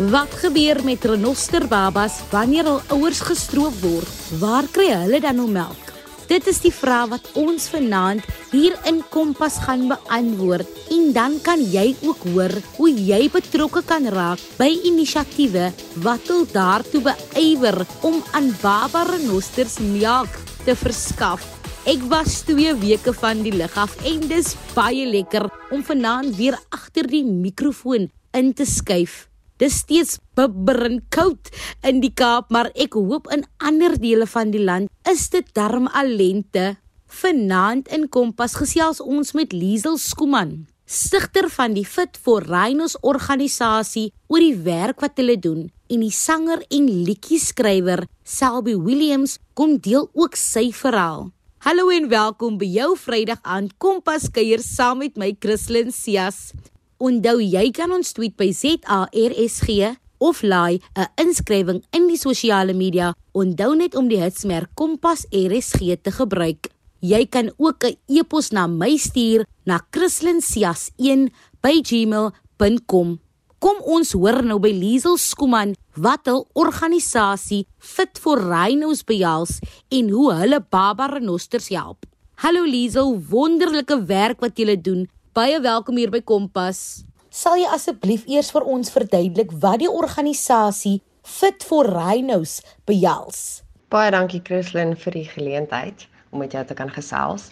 Wat gebeur met renosterbabas wanneer hul ouers gestroop word? Waar kry hulle dan nou melk? Dit is die vraag wat ons vanaand hier in Kompas gaan beantwoord en dan kan jy ook hoor hoe jy betrokke kan raak by inisiatiewe wat hul daartoe beywer om aan baba renosters melk te verskaf. Ek was 2 weke van die lig af en dis baie lekker om vanaand weer agter die mikrofoon in te skuif. Dis steeds bibberend koud in die Kaap, maar ek hoop in ander dele van die land is dit darm alente. Vanaand in Kompas gesels ons met Liesel Skuman, stigter van die Fit for Rhinos organisasie oor die werk wat hulle doen. En die sanger en liedjie-skrywer Selby Williams kom deel ook sy verhaal. Hallo en welkom by jou Vrydag aan Kompas kuier saam met my Christlyn Cias. Onthou jy kan ons tweet by ZARSG of laai 'n inskrywing in die sosiale media. Onthou net om die hitsmerk Kompas RSG te gebruik. Jy kan ook 'n e-pos na my stuur na krislinsias1@gmail.com. Kom ons hoor nou by Liesel Skuman wat hul organisasie Fit for Rhinos behels en hoe hulle baba renosters help. Hallo Liesel, wonderlike werk wat jy doen. Baie welkom hier by Kompas. Sal jy asseblief eers vir ons verduidelik wat die organisasie Fit for Rhinos behels? Baie dankie Christlyn vir die geleentheid om met jou te kan gesels.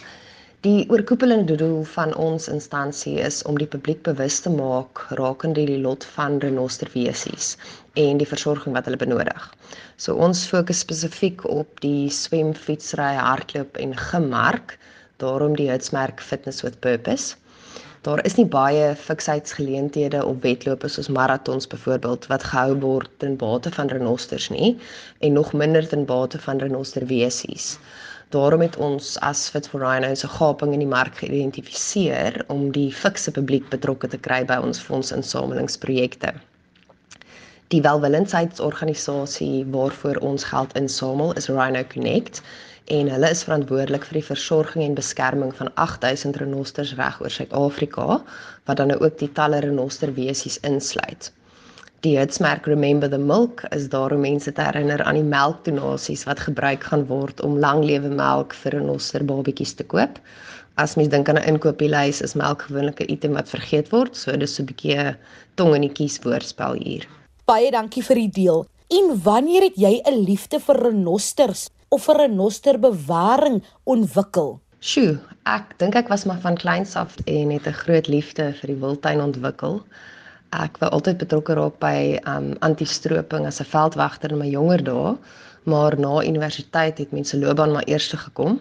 Die oorkoepelende doel van ons instansie is om die publiek bewus te maak rakende die lot van renosterwesies en die versorging wat hulle benodig. So ons fokus spesifiek op die swem, fietsry, hardloop en gimmark, daarom die hitsmerk Fitness with Purpose. Daar is nie baie fiksheidsgeleenthede op wedlope soos maratons byvoorbeeld wat gehou word ten bate van renosters nie en nog minder ten bate van renosterwesies. Daarom het ons as Fit for Rhinos 'n gaping in die mark geïdentifiseer om die fikse publiek betrokke te kry by ons fondsinsamelingsprojekte. Die welwillendheidsorganisasie waarvoor ons geld insamel is Rhino Connect en hulle is verantwoordelik vir die versorging en beskerming van 8000 renosters reg oor Suid-Afrika wat dan nou ook die talle renoster wesies insluit. Die hitsmerk Remember the Milk is daar om mense te herinner aan die melkdonasies wat gebruik gaan word om lang lewe melk vir renoster babatjies te koop. As mens dink aan 'n inkopieslys is melk gewoonlik 'n item wat vergeet word, so dis so 'n bietjie tong in die kies woordspel hier. Baie dankie vir die deel. En wanneer het jy 'n liefde vir renosters? Of 'n nosterbewaring ontwikkel? Sjoe, ek dink ek was maar van kleins af en het 'n groot liefde vir die wildtuin ontwikkel. Ek wou altyd betrokke raak by um antistroping as 'n veldwagter in my jonger dae, maar na universiteit het mense loopbaan maar eers gekom.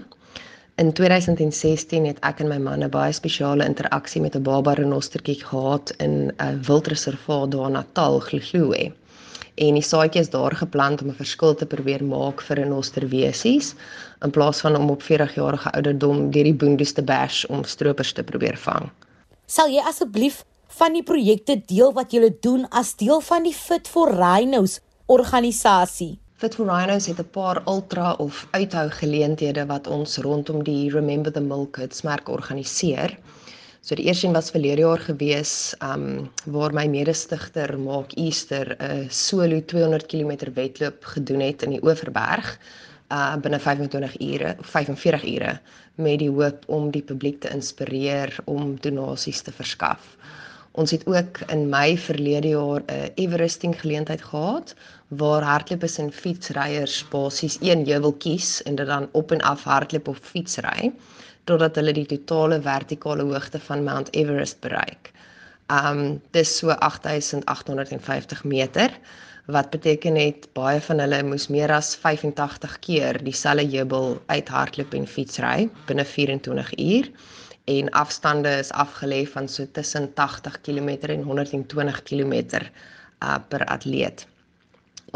In 2016 het ek en my man 'n baie spesiale interaksie met 'n baba renostertjie gehad in 'n wildreservaat daar in Natal, Glughluwe en die saadjie is daar geplant om 'n verskil te probeer maak vir renosterwesies in plaas van om op 40 jarige ouderdom deur die boondes te bash om stroopers te probeer vang. Sal jy asseblief van die projekte deel wat jy doen as deel van die Fit for Rhinos organisasie? Fit for Rhinos het 'n paar ultra of uithou geleenthede wat ons rondom die Remember the Milk Kids merk organiseer. So die eerste een was verlede jaar gewees, um waar my mede-stigter Maak Easter 'n solo 200 km wedloop gedoen het in die Oeverberg uh binne 25 ure, 45 ure met die hoop om die publiek te inspireer om donasies te verskaf. Ons het ook in Mei verlede jaar 'n Everesting geleentheid gehad waar hardlopers en fietsryers basies een heuwel kies en dit dan op en af hardloop of fietsry totdat hulle die totale vertikale hoogte van Mount Everest bereik. Um dis so 8850 meter wat beteken het baie van hulle moes meer as 85 keer dieselfde jubel uithardloop en fietsry binne 24 uur en afstande is afgelê van so tussen 80 km en 120 km uh, per atleet.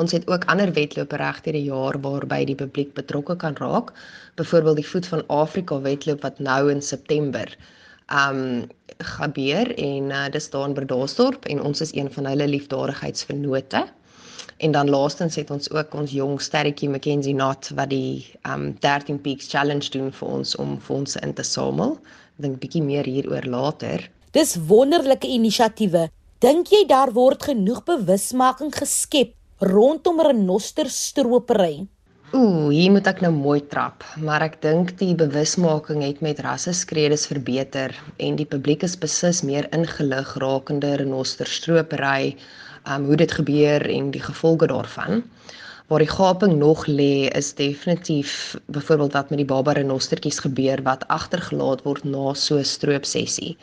Ons het ook ander wedlope reg deur die jaar waarby die publiek betrokke kan raak. Byvoorbeeld die Voet van Afrika wedloop wat nou in September um gebeur en uh, dis daar in Bredasdorp en ons is een van hulle liefdadigheidsvennote. En dan laastens het ons ook ons jong sterretjie Mackenzie Not wat die um 13 Peaks Challenge doen vir ons om fondse in te samel. Ek dink bietjie meer hieroor later. Dis wonderlike inisiatiewe Dink jy daar word genoeg bewusmaking geskep rondom renosterstropery? Ooh, hier moet ek nou mooi trap, maar ek dink die bewusmaking het met rasseskredes verbeter en die publiek is beslis meer ingelig rakende renosterstropery, um hoe dit gebeur en die gevolge daarvan. Waar die gaping nog lê is definitief byvoorbeeld wat met die baba renostertjies gebeur wat agtergelaat word na so 'n stroopsessie.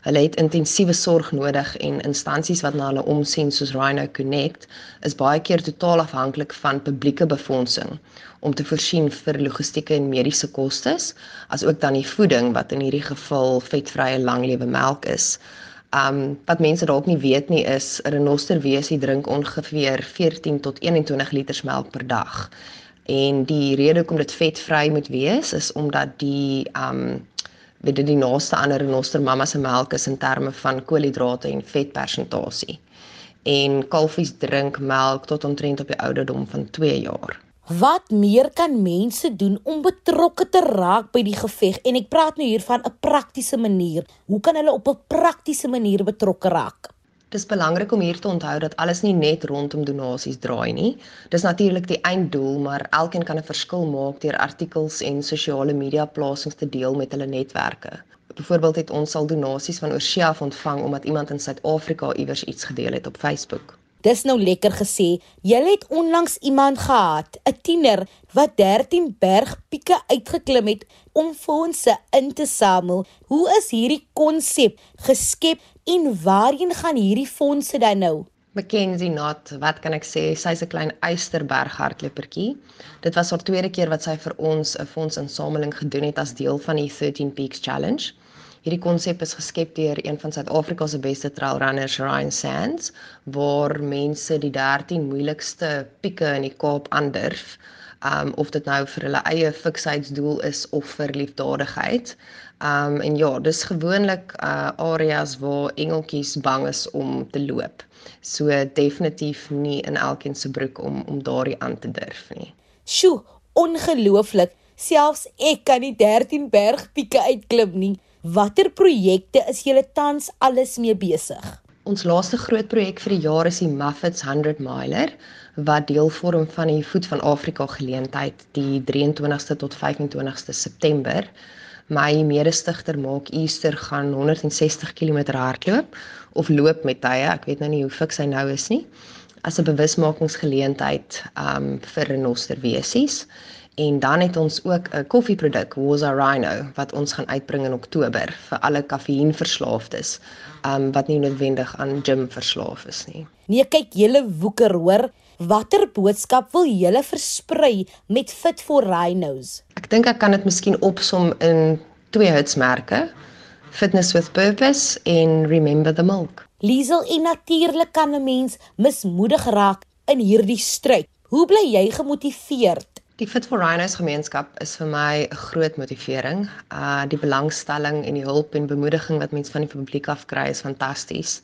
Hulle het intensiewe sorg nodig en instansies wat na hulle omsien soos Rhino Connect is baie keer totaal afhanklik van publieke befondsing om te voorsien vir logistieke en mediese kostes, asook dan die voeding wat in hierdie geval vetvrye langlewe melk is. Um wat mense dalk nie weet nie is 'n renosterwesie drink ongeveer 14 tot 21 liters melk per dag. En die rede hoekom dit vetvry moet wees is omdat die um dit die naaste ander renoster mamma se melk is in terme van koolhidrate en vetpersentasie. En kalfies drink melk tot omtrent op die ouderdom van 2 jaar. Wat meer kan mense doen om betrokke te raak by die geveg? En ek praat nou hier van 'n praktiese manier. Hoe kan hulle op 'n praktiese manier betrokke raak? Dis belangrik om hier te onthou dat alles nie net rondom donasies draai nie. Dis natuurlik die einddoel, maar elkeen kan 'n verskil maak deur artikels en sosiale media plasings te deel met hulle netwerke. Byvoorbeeld het ons al donasies van oorsee af ontvang omdat iemand in Suid-Afrika iewers iets gedeel het op Facebook. Dis nou lekker gesê. Jy het onlangs iemand gehad, 'n tiener wat 13 bergpieke uitgeklim het om fondse in te samel. Hoe is hierdie konsep geskep En waarheen gaan hierdie fondse dan nou? Mackenzie Nat, wat kan ek sê? Sy's 'n klein eysterberg hardlopertjie. Dit was haar tweede keer wat sy vir ons 'n fondsinsameling gedoen het as deel van die 13 Peaks Challenge. Hierdie konsep is geskep deur een van Suid-Afrika se beste trailrunners, Ryan Sands, waar mense die 13 moeilikste pieke in die Kaap aandurf um of dit nou vir hulle eie fiksheidsdoel is of vir liefdadigheid. Um en ja, dis gewoonlik uh areas waar engeltjies bang is om te loop. So definitief nie in elkeen se broek om om daardie aan te durf nie. Sjoe, ongelooflik. Selfs ek kan nie 13 bergpieke uitklim nie. Watter projekte is julle tans alles mee besig? Ons laaste groot projek vir die jaar is die Muffets 100 Miler wat deel vorm van die Voet van Afrika geleentheid die 23ste tot 25ste September. My mede-stigter maak Easter gaan 160 km hardloop of loop met tye, ek weet nou nie hoe fik sy nou is nie, as 'n bewusmakingsgeleentheid um vir renosterwesies. En dan het ons ook 'n koffieproduk, Woza Rhino, wat ons gaan uitbring in Oktober vir alle kafeïnverslaafdes, um wat nie noodwendig aan gym verslaaf is nie. Nee, kyk, julle woeker hoor. Watter boodskap wil julle versprei met Fit for Rhinos? Ek dink ek kan dit miskien opsom in twee hitsmerke: Fitness with Purpose en Remember the Milk. Liesel en natuurlik kan 'n mens mismoedig raak in hierdie stryd. Hoe bly jy gemotiveerd? Die Fit for Rhinos gemeenskap is vir my 'n groot motivering. Uh die belangstelling en die hulp en bemoediging wat mense van die publiek af kry is fantasties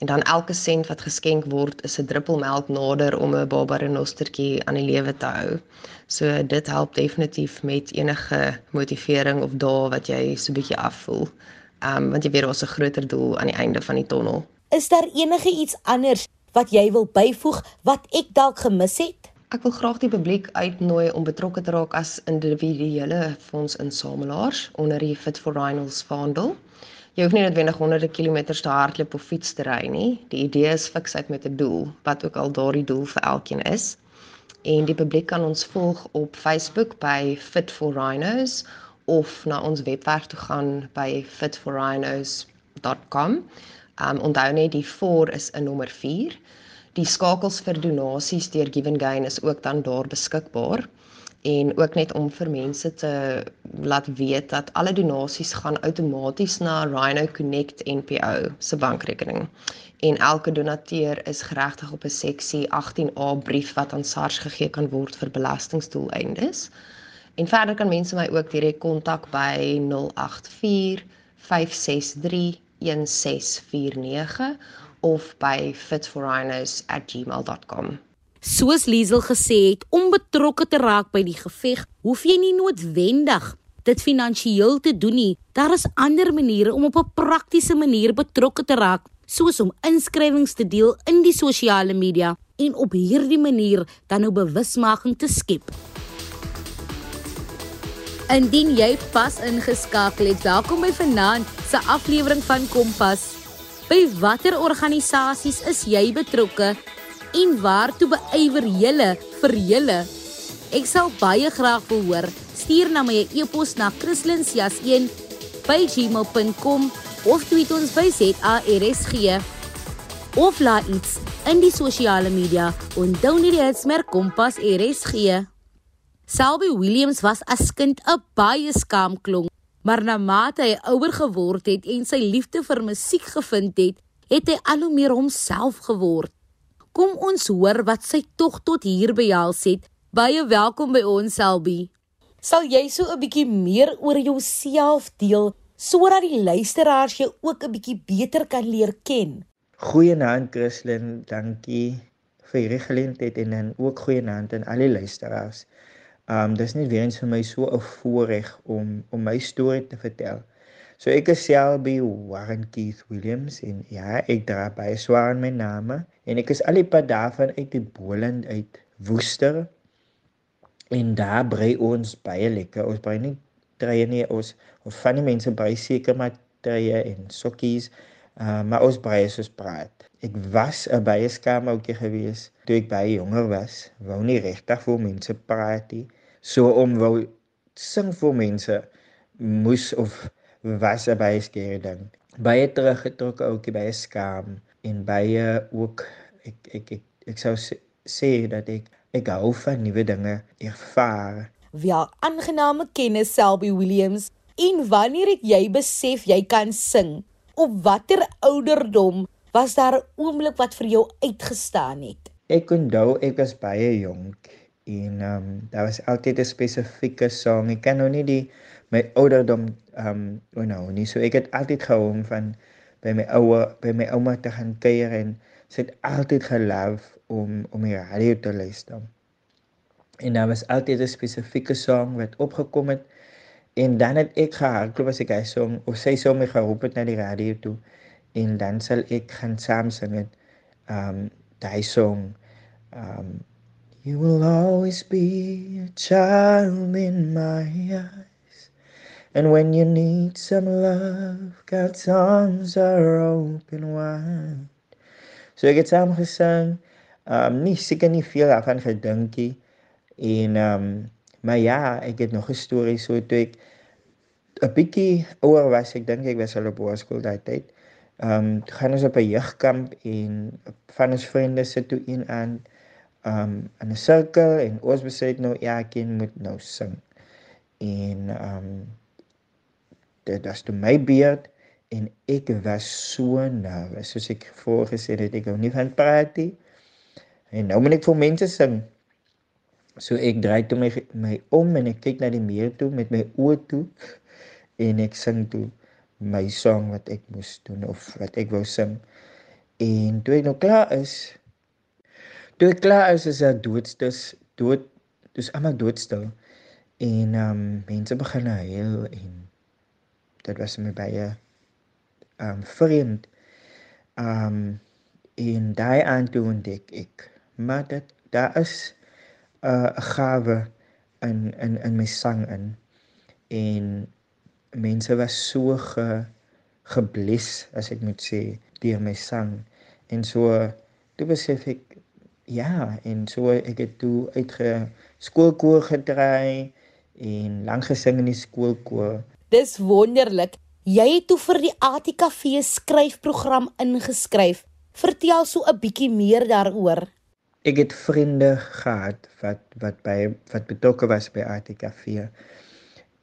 en dan elke sent wat geskenk word is 'n druppel melk nader om 'n baba renostertjie aan die lewe te hou. So dit help definitief met enige motivering of dae wat jy so 'n bietjie afvoel. Um, want jy weet daar's 'n groter doel aan die einde van die tonnel. Is daar enige iets anders wat jy wil byvoeg wat ek dalk gemis het? Ek wil graag die publiek uitnooi om betrokke te raak as individuele fondsinsamelaars onder die Fit for Rhinos vaandel. Jy hoef nie noodwendig honderde kilometers te hardloop of fiets te ry nie. Die idee is fiksheid met 'n doel, wat ook al daardie doel vir elkeen is. En die publiek kan ons volg op Facebook by Fit for Rhinos of na ons webwerf toe gaan by fitforrhinos.com. Um onthou net die 4 is 'n nommer 4. Die skakels vir donasies deur Givengain is ook dan daar beskikbaar en ook net om vir mense te laat weet dat alle donasies gaan outomaties na Rhino Connect NPO se bankrekening. En elke donateur is geregtig op 'n seksie 18A brief wat aan SARS gegee kan word vir belastingdoeleindes. En verder kan mense my ook direk kontak by 084 563 1649 of by fitforrhinos@gmail.com. Soos Liesel gesê het, om betrokke te raak by die geveg, hoef jy nie noodwendig dit finansiëel te doen nie. Daar is ander maniere om op 'n praktiese manier betrokke te raak. soos om inskrywings te deel in die sosiale media en op hierdie manier dan nou bewusmaking te skep. Indien jy pas ingeskakel het, welkom by vanaand se aflewering van Kompas. By watter organisasies is jy betrokke en waartoe beywer julle vir julle? Ek sal baie graag wil hoor. Stuur na my e-pos na kristlyn.jas1@gmail.com of tweet ons by ZARSG of laat iets in die sosiale media onthou net die hitsmerk Kompas RSG. Selby Williams was as kind 'n baie skaam klong, maar na mate hy ouer geword het en sy liefde vir musiek gevind het, het hy al hoe meer homself geword. Kom ons hoor wat sy tog tot hier behels het. Baie welkom by ons Selby. Sal jy so 'n bietjie meer oor jouself deel sodat die luisteraars jou ook 'n bietjie beter kan leer ken? Goeienaand Christlyn, dankie vir hierdie geleentheid en dan ook goeienaand aan al die luisteraars. Um dis net weer eens vir my so 'n voorreg om om my storie te vertel. So ek is Selby Warren Keith Williams en ja, ek dra baie swaar in my naam en ek is al die pad daarvan uit die Boland uit Woester. En daar brei ons baie lekker. Ons brei nie treie nie, ons ons van die mense brei seker maar treie en sokkies. Uh, maar ons brei soos praat. Ek was 'n baie skaam ouetjie gewees toe ek baie jonger was. Wou nie regtig vir mense praat nie. So om wou sing vir mense moes of was 'n baie skerry ding. Baie teruggetrokke ouetjie, baie skaam en baie ook ek ek ek, ek sou sê, dat ek ek hou van nuwe dinge ervaar. Wel, aangename kennis Selby Williams. En wanneer het jy besef jy kan sing? op watter ouderdom was daar 'n oomblik wat vir jou uitgestaan het? Ek onthou ek was baie jonk en ehm um, daar was altyd 'n spesifieke sang. Ek kan nou nie die my ouderdom ehm um, onthou nie. So ek het altyd gehou van by my ouer by my ouma te gaan kuier en sy het altyd gelief om om die radio te luister. En daar was altyd 'n spesifieke sang wat opgekom het En dan het ek gehardloop as ek hy song of sy sou my geroep het na die radio toe en dan sal ek gaan saam sing met um daai song um You will always be a child in my eyes And when you need some love God's arms are open wide So ek het saam gesing um nie seker nie veel af van gedinkie en um Maar ja, ek het nog 'n storie so toe ek 'n bietjie ouer was, ek dink ek was al op hoërskool daai tyd. Ehm um, gaan ons op 'n jeugkamp en van ons vriende sit toe een aan ehm um, in 'n sirkel en ons besluit nou ek moet nou sing. En ehm um, dit was toe my beurt en ek was so nervus soos ek voorgesê het ek wou nie van praat nie. En nou moet ek vir mense sing. So ek draai toe my my om en ek kyk na die muur toe met my oë toe en ek sing toe my sang wat ek moes doen of wat ek wou sing. En toe ek nou klaar is, toe ek klaar is is dit doodstil, dood, dis almal doodstil. En ehm um, mense begin huil en dit was my baie ehm um, vreemd. Ehm um, en daai aan toe ontdek ek maar dit daar is 'n uh, gawe in in in my sang in en mense was so ge gebles as ek moet sê deur my sang. En so toe besef ek ja en so ek het toe uitge skoolkoor gedry en lank gesing in die skoolkoor. Dis wonderlik. Jy het toe vir die ATKV skryfprogram ingeskryf. Vertel so 'n bietjie meer daaroor. Ek het vriende gehad wat wat by wat betrokke was by ATKV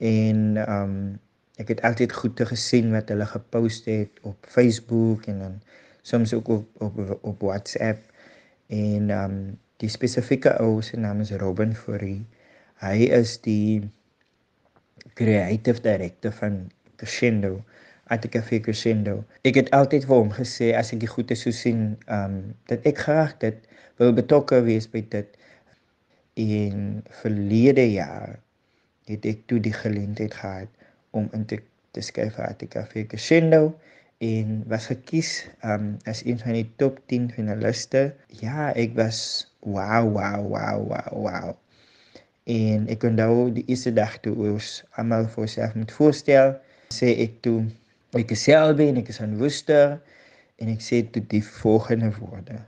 en ehm um, ek het altyd goeie gesien wat hulle gepost het op Facebook en dan soms ook op op op WhatsApp en ehm um, die spesifieke ou se naam is Robin Fourie. Hy is die creative director van Crescendo. ATKV Crescendo. Ek het altyd vir hom gesê as ek die goeie sou sien, ehm um, dat ek graag dit wil betrokke wees by dit. In verlede jaar het ek toe die geleentheid gehad om in te, te skryf vir ATKV Crescendo en was gekies um as een van die top 10 finaliste. Ja, ek was wow, wow, wow, wow, wow. En ek onthou die eerste dag toe ons almal vir onsself moet voorstel, sê ek toe ek is selbe en ek is aan Woester en ek sê toe die volgende woorde.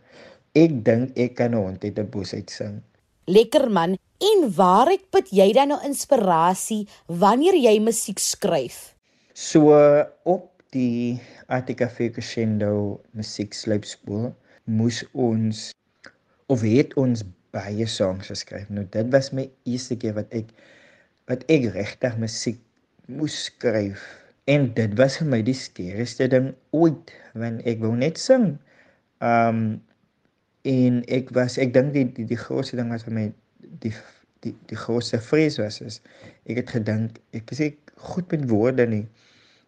Ek dink ek kan 'n hond uit 'n bos uit sing. Lekker man. En waar het put jy dan nou inspirasie wanneer jy musiek skryf? So op die Attica Crescendo musiek sluipspoor moes ons of het ons baie songs geskryf. Nou dit was my eerste keer wat ek wat ek regtig musiek moes skryf. En dit was vir my die skerigste ding ooit want ek wou net sing. Um en ek was ek dink die die, die grootste ding wat vir my die die die grootste vrees was is ek het gedink ek is ek goed met woorde nie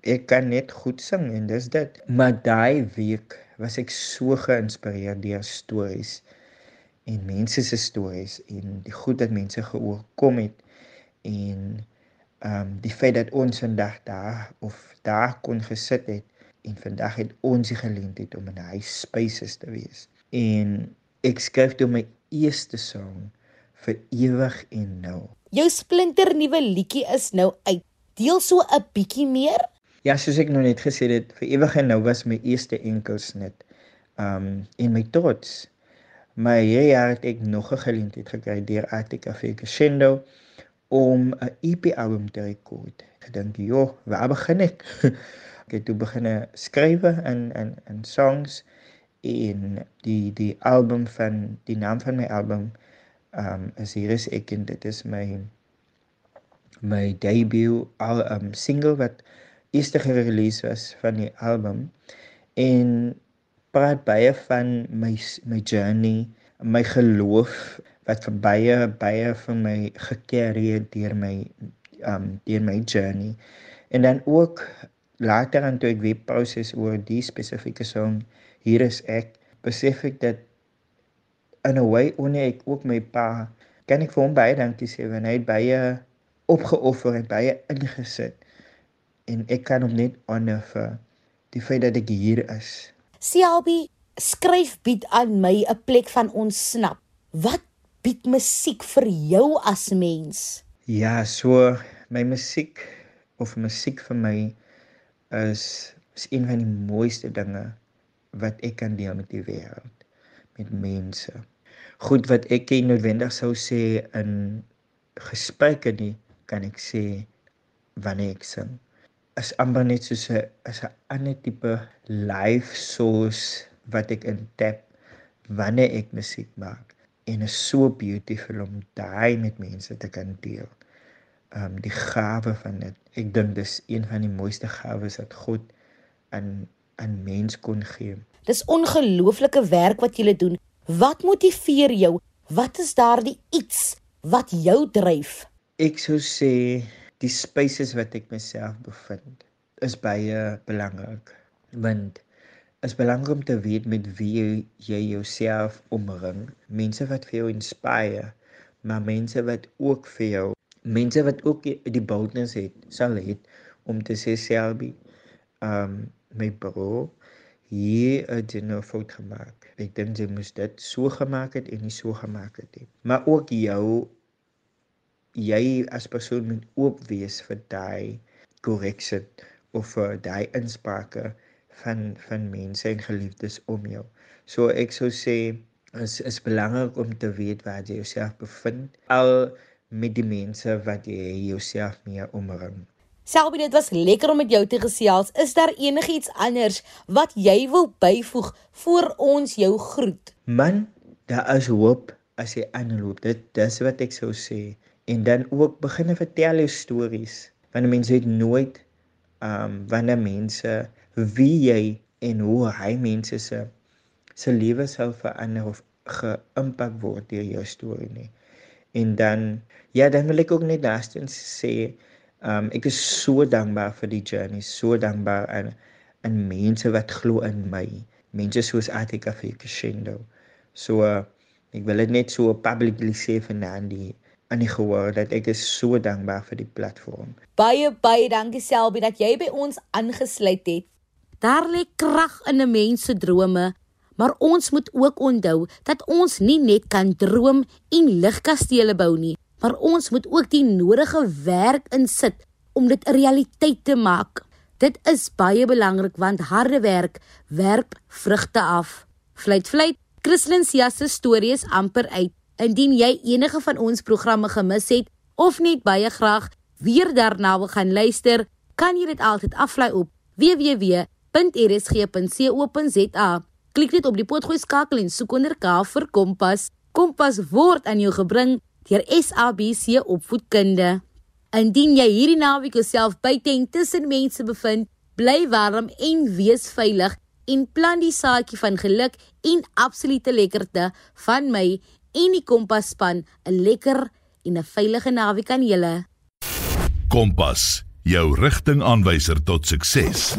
ek kan net goed sing en dis dit. Maar daai week was ek so geïnspireer deur stories en mense se stories en die goed wat mense geoorkom het en ehm um, die feit dat ons vandag daar of daar kon gesit het en vandag het ons die geleentheid om in hy spaces te wees. En ek skryf toe my eerste song vir ewig en nou. Jou splinter nuwe liedjie is nou uit. Deel so 'n bietjie meer. Ja, soos ek nou net gesê het, vir ewig en nou was my eerste enkelsnit. Um en my trots. Maar hierdie jaar het ek nog 'n geleentheid gekry deur Attica Crescendo om 'n EP album te rekord. Ek dink, "Jo, waar begin ek?" ek het toe begin skryf en en en songs in die die album van die naam van my album um is hier is ek en dit is my my debut al um single wat eerste gerelease was van die album en praat baie van my my journey, my geloof wat vir baie baie van my gekerry het deur my um deur my journey. En dan ook later aan toe ek weer proses oor die spesifieke song hier is ek besef ek dat in 'n way wanneer ek ook my pa kan ek vir hom baie dankie sê want hy het baie opgeoffer en baie ingesit en ek kan hom net honor vir die feit dat ek hier is. Selby, skryf bied aan my 'n plek van ontsnap. Wat bied musiek vir jou as mens? Ja, so my musiek of musiek vir my is is een van die mooiste dinge wat ek kan deel met die wêreld, met mense. Goed wat ek nie noodwendig sou sê in gesprekke nie, kan ek sê wanneer ek sing is amper net soos 'n is 'n ander tipe live source wat ek intap wanneer ek musiek maak en is so beautiful om daai met mense te kan deel. Um die gawe van dit. Ek dink dis een van die mooiste gawes wat God aan aan mens kon gee. Dis ongelooflike werk wat jy doen. Wat motiveer jou? Wat is daardie iets wat jou dryf? Ek sou sê die spaces wat ek myself bevind is baie belangrik want is belangrik om te weet met wie jy jouself omring mense wat vir jou inspire maar mense wat ook vir jou mense wat ook die boldness het sal het om te sê selfie um my bro hier het jy nou fout gemaak ek dink jy moes dit so gemaak het en nie so gemaak het nie maar ook jou jy as persoon moet oop wees vir daai correction of vir daai insprake van van mense en geliefdes om jou. So ek sou sê is is belangrik om te weet waar jy jouself bevind al met die mense wat jy jouself mee omring. Selby dit was lekker om met jou te gesels. Is daar enigiets anders wat jy wil byvoeg voor ons jou groet? Man, daar is hoop as jy aanloop. Dit dis wat ek sou sê en dan ook begin vertel jou stories want mense weet nooit ehm um, wanneer mense wie jy en hoe hy mense se se lewe sou verander of geïmpak word deur jou storie nie en dan ja dan wil ek ook net laastens sê um, ek is so dankbaar vir die journey so dankbaar aan aan mense wat glo in my mense soos Attica Fikishendo so uh, ek wil dit net so publicly sê vir Nandi aan die gehoor dat ek is so dankbaar vir die platform. Baie baie dankie Selby dat jy by ons aangesluit het. Daar lê krag in 'n mens se drome, maar ons moet ook onthou dat ons nie net kan droom en ligkastele bou nie, maar ons moet ook die nodige werk insit om dit 'n realiteit te maak. Dit is baie belangrik want harde werk werp vrugte af. Fluit fluit, Christlyn se storie is amper uit. Indien jy enige van ons programme gemis het of net baie graag weer daarna wil gaan luister, kan jy dit altyd aflaai op www.rsg.co.za. Klik net op die potgooi skakel en soek onder K vir Kompas. Kompas word aan jou gebring deur SABC Opvoedkunde. Indien jy hierdie naweek jouself buite en tussen mense bevind, bly warm en wees veilig en plant die saadjie van geluk en absolute lekkerte van my en die Kompas span 'n lekker en 'n veilige naweek aan julle. Kompas, jou rigtingaanwyser tot sukses.